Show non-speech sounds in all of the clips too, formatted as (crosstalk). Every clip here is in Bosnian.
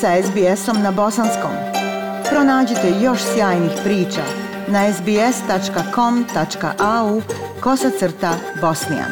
sa SBS-om na bosanskom. Pronađite još sjajnih priča na sbs.com.au kosacrta bosnijan.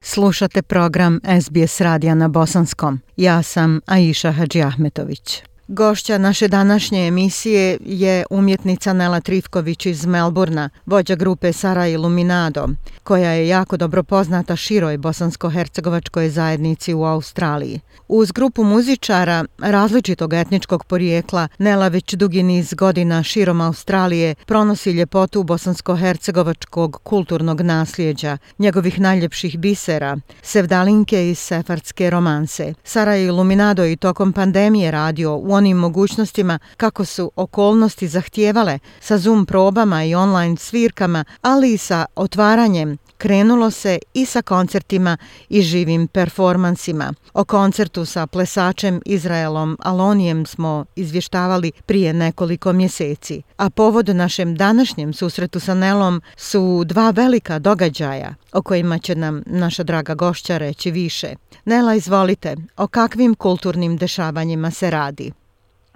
Slušate program SBS radija na bosanskom. Ja sam Aisha Hadži Ahmetović. Gošća naše današnje emisije je umjetnica Nela Trifković iz Melburna, vođa grupe Sara Iluminado, koja je jako dobro poznata široj bosansko-hercegovačkoj zajednici u Australiji. Uz grupu muzičara različitog etničkog porijekla, Nela već dugi niz godina širom Australije pronosi ljepotu bosansko-hercegovačkog kulturnog naslijeđa, njegovih najljepših bisera, sevdalinke i sefardske romanse. Sara Iluminado i tokom pandemije radio u onim mogućnostima kako su okolnosti zahtijevale sa Zoom probama i online svirkama, ali i sa otvaranjem krenulo se i sa koncertima i živim performansima. O koncertu sa plesačem Izraelom Alonijem smo izvještavali prije nekoliko mjeseci. A povod našem današnjem susretu sa Nelom su dva velika događaja o kojima će nam naša draga gošća reći više. Nela, izvolite, o kakvim kulturnim dešavanjima se radi?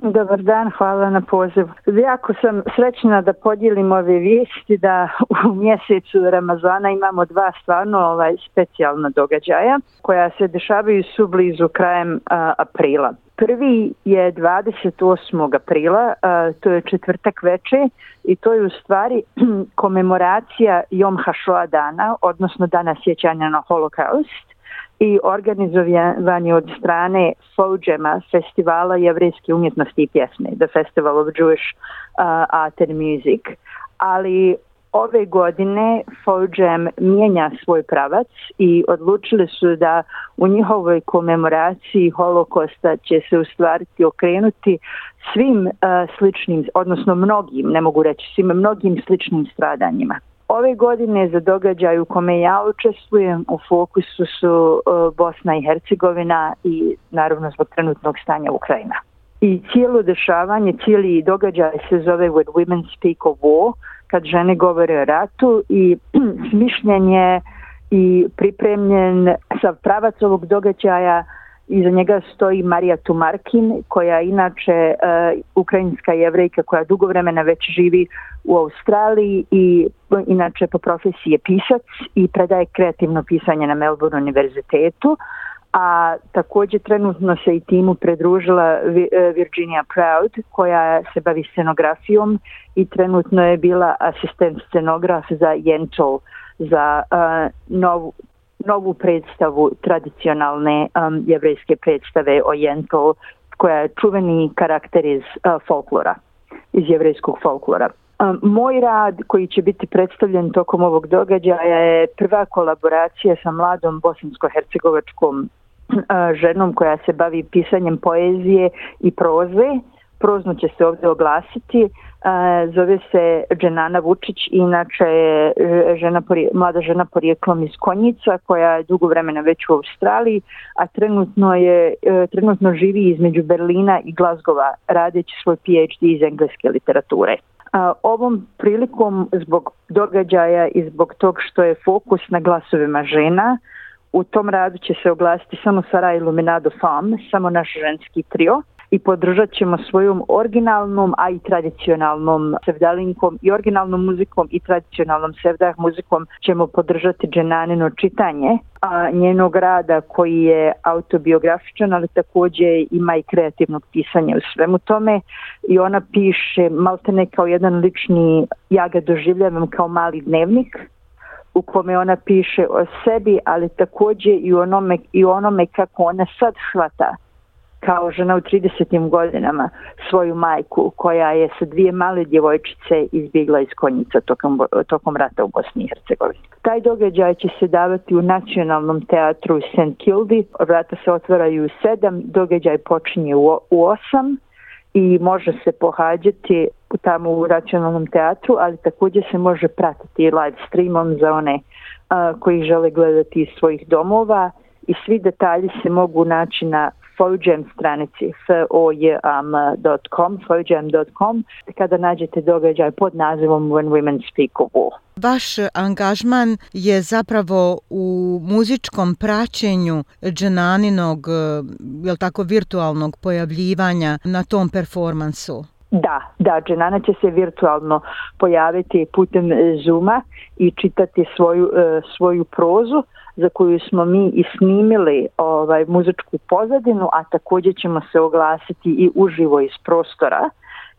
Dobar dan, hvala na poziv. Jako sam srećna da podijelim ove vijesti da u mjesecu Ramazana imamo dva stvarno ovaj specijalna događaja koja se dešavaju su blizu krajem a, aprila. Prvi je 28. aprila, a, to je četvrtak veče i to je u stvari (clears throat) komemoracija Jom Hašoa dana, odnosno dana sjećanja na holokaust i organizovani od strane Fođema festivala jevrijske umjetnosti i pjesme, The Festival of Jewish uh, Art and Music. Ali ove godine Fođem mijenja svoj pravac i odlučili su da u njihovoj komemoraciji holokosta će se u stvari okrenuti svim uh, sličnim, odnosno mnogim, ne mogu reći svim, mnogim sličnim stradanjima. Ove godine za događaj u kome ja učestvujem u fokusu su e, Bosna i Hercegovina i naravno zbog trenutnog stanja Ukrajina. I cijelo dešavanje, cijeli događaj se zove When Women Speak of War, kad žene govore o ratu i (clears throat) smišljen je i pripremljen sa pravac ovog događaja iza njega stoji Marija Tumarkin koja je inače uh, ukrajinska jevrejka koja dugo vremena već živi u Australiji i inače po profesiji je pisac i predaje kreativno pisanje na Melbourne univerzitetu a također trenutno se i timu predružila e, Virginia Proud koja se bavi scenografijom i trenutno je bila asistent scenograf za Jentol za uh, novu, novu predstavu tradicionalne um, jevrejske predstave o Jento, koja je čuveni karakter iz uh, folklora, iz jevrejskog folklora. Um, moj rad koji će biti predstavljen tokom ovog događaja je prva kolaboracija sa mladom bosansko-hercegovačkom uh, ženom koja se bavi pisanjem poezije i proze. Uh, prozno će se ovdje oglasiti. E, zove se Dženana Vučić, inače je e, žena, mlada žena porijeklom iz Konjica koja je dugo vremena već u Australiji, a trenutno, je, e, trenutno živi između Berlina i Glazgova radeći svoj PhD iz engleske literature. Ovom prilikom zbog događaja i zbog tog što je fokus na glasovima žena, u tom radu će se oglasiti samo Sara Iluminado Fam, samo naš ženski trio, i podržat ćemo svojom originalnom, a i tradicionalnom sevdalinkom i originalnom muzikom i tradicionalnom sevdah muzikom ćemo podržati Dženanino čitanje a njenog rada koji je autobiografičan, ali takođe ima i kreativnog pisanja u svemu tome i ona piše maltene kao jedan lični, ja ga doživljavam kao mali dnevnik, u kome ona piše o sebi, ali takođe i onome, i onome kako ona sad shvata kao žena u 30. godinama svoju majku koja je sa dvije male djevojčice izbjegla iz konjica tokom, tokom rata u Bosni i Hercegovini. Taj događaj će se davati u nacionalnom teatru St. Kildi. Vrata se otvaraju u 7, događaj počinje u 8 i može se pohađati tamo u nacionalnom teatru, ali također se može pratiti live streamom za one a, koji žele gledati iz svojih domova i svi detalji se mogu naći na Fojđem stranici fojm.com fojđem.com kada nađete događaj pod nazivom When Women Speak of War. Vaš angažman je zapravo u muzičkom praćenju džananinog, je tako, virtualnog pojavljivanja na tom performansu. Da, da, Dženana će se virtualno pojaviti putem e, Zuma i čitati svoju, e, svoju prozu za koju smo mi i snimili ovaj, muzičku pozadinu, a također ćemo se oglasiti i uživo iz prostora.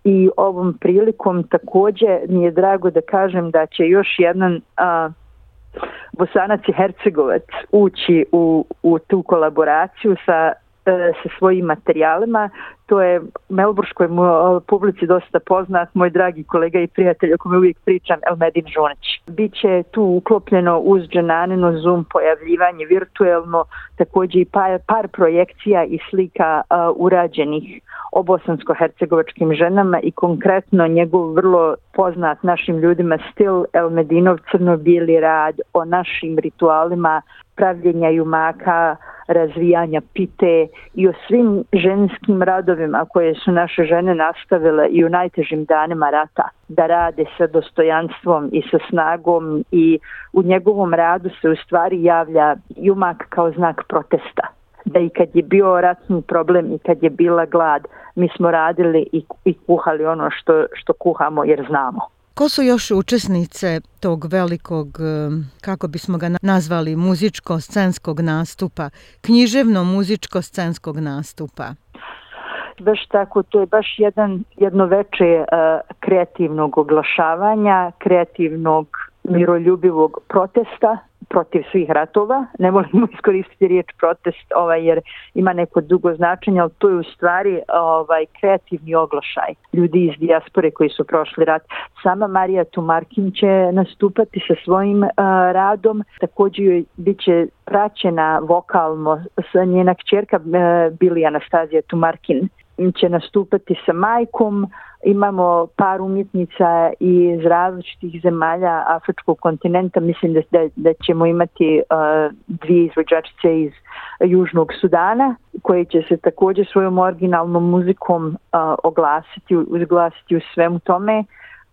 I ovom prilikom također mi je drago da kažem da će još jedan a, Bosanac i Hercegovac ući u, u tu kolaboraciju sa e, sa svojim materijalima. To je Melburskoj e, publici dosta poznat, moj dragi kolega i prijatelj o kome uvijek pričam, Elmedin Žoneć. Biće tu uklopljeno uz džananino Zoom pojavljivanje virtuelno, također i par, par projekcija i slika e, urađenih o bosansko-hercegovačkim ženama i konkretno njegov vrlo poznat našim ljudima stil Elmedinov crno-bijeli rad o našim ritualima pravljenja jumaka, razvijanja pite i o svim ženskim radovima koje su naše žene nastavile i u najtežim danima rata da rade sa dostojanstvom i sa snagom i u njegovom radu se u stvari javlja jumak kao znak protesta da i kad je bio ratni problem i kad je bila glad mi smo radili i, i kuhali ono što, što kuhamo jer znamo Ko su još učesnice tog velikog, kako bismo ga nazvali, muzičko-scenskog nastupa, književno-muzičko-scenskog nastupa? Baš tako, to je baš jedan, jedno veče uh, kreativnog oglašavanja, kreativnog miroljubivog protesta protiv svih ratova, ne volimo (laughs) iskoristiti riječ protest, ovaj, jer ima neko dugo značenje, ali to je u stvari ovaj, kreativni oglašaj ljudi iz dijaspore koji su prošli rat. Sama Marija Tumarkin će nastupati sa svojim uh, radom, također joj bit će praćena vokalno sa njena kćerka uh, eh, Bili Anastazija Tumarkin će nastupati sa majkom. Imamo par umjetnica iz različitih zemalja Afričkog kontinenta. Mislim da, da ćemo imati uh, dvije izvođačice iz Južnog Sudana koje će se također svojom originalnom muzikom uh, oglasiti, uzglasiti u svemu tome.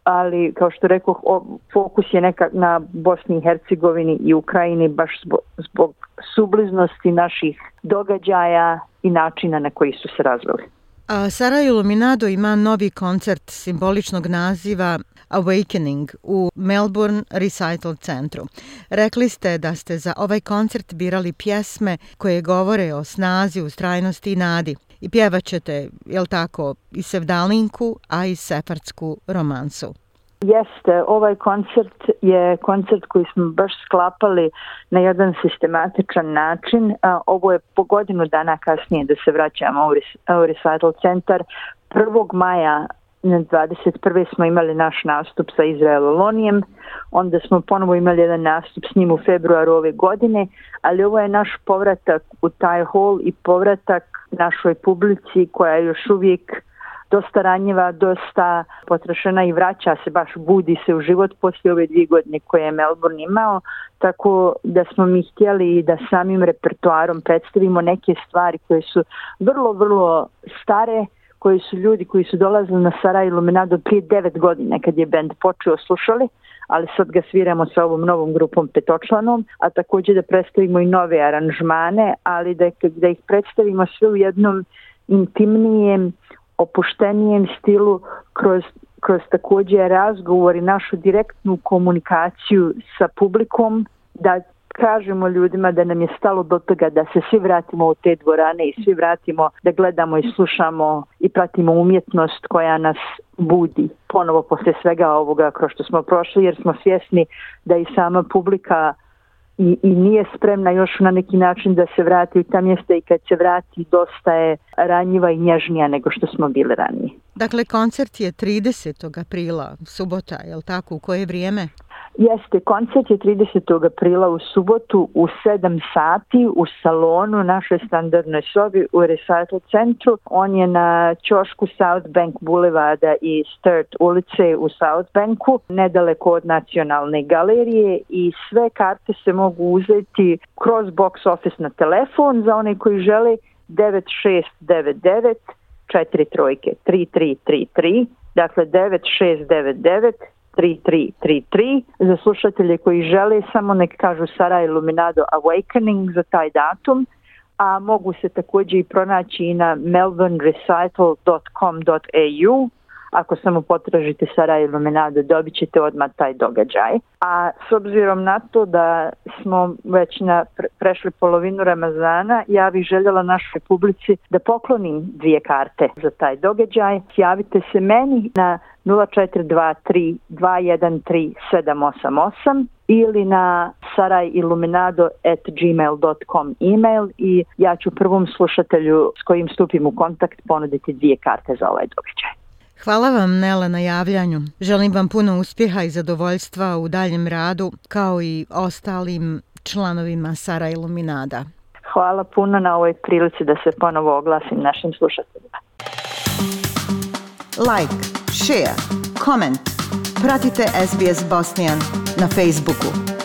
Ali kao što rekao, fokus je nekak na Bosni i Hercegovini i Ukrajini baš zbog, zbog subliznosti naših događaja i načina na koji su se razvili. Sara Iluminado ima novi koncert simboličnog naziva Awakening u Melbourne Recital Centru. Rekli ste da ste za ovaj koncert birali pjesme koje govore o snazi, ustrajnosti i nadi. I pjevaćete, jel tako, i sevdalinku, a i sefardsku romansu. Jeste, ovaj koncert je koncert koji smo baš sklapali na jedan sistematičan način. Ovo je po godinu dana kasnije da se vraćamo u Recital centar. 1. maja 21. smo imali naš nastup sa Izrael Lonijem, onda smo ponovo imali jedan nastup s njim u februaru ove godine, ali ovo je naš povratak u taj hol i povratak našoj publici koja još uvijek dosta ranjiva, dosta potrošena i vraća se, baš budi se u život poslije ove dvije godine koje je Melbourne imao, tako da smo mi htjeli da samim repertoarom predstavimo neke stvari koje su vrlo, vrlo stare, koje su ljudi koji su dolazili na Sara i Luminado prije devet godina kad je bend počeo slušali, ali sad ga sviramo sa ovom novom grupom petočlanom, a također da predstavimo i nove aranžmane, ali da, da ih predstavimo sve u jednom intimnijem, opuštenijem stilu kroz, kroz takođe razgovor i našu direktnu komunikaciju sa publikom da kažemo ljudima da nam je stalo do toga da se svi vratimo u te dvorane i svi vratimo da gledamo i slušamo i pratimo umjetnost koja nas budi ponovo posle svega ovoga kroz što smo prošli jer smo svjesni da i sama publika i, i nije spremna još na neki način da se vrati u ta mjesta i kad se vrati dosta je ranjiva i nježnija nego što smo bili ranije. Dakle, koncert je 30. aprila, subota, je li tako, u koje vrijeme? Jeste, koncert je 30. aprila u subotu u 7 sati u salonu našoj standardnoj sobi u Recital centru. On je na čošku South Bank Boulevarda i Sturt ulice u South Banku, nedaleko od nacionalne galerije i sve karte se mogu uzeti kroz box office na telefon za one koji žele 9699 4 trojke 3333 dakle 9699 3333. Za slušatelje koji žele samo nek kažu Sarai Luminado Awakening za taj datum a mogu se također i pronaći i na melbournerecital.com.au ako samo potražite Sarajevo Luminado, dobit ćete odmah taj događaj. A s obzirom na to da smo već na prešli polovinu Ramazana, ja bih željela našoj publici da poklonim dvije karte za taj događaj. Javite se meni na 0423-213-788 ili na sarajilluminado.gmail.com email i ja ću prvom slušatelju s kojim stupim u kontakt ponuditi dvije karte za ovaj događaj. Hvala vam Nela na javljanju. Želim vam puno uspjeha i zadovoljstva u daljem radu kao i ostalim članovima Sara Iluminada. Hvala puno na ovoj prilici da se ponovo oglasim našim slušateljima. Like, share, comment. Pratite SBS Bosnian na Facebooku.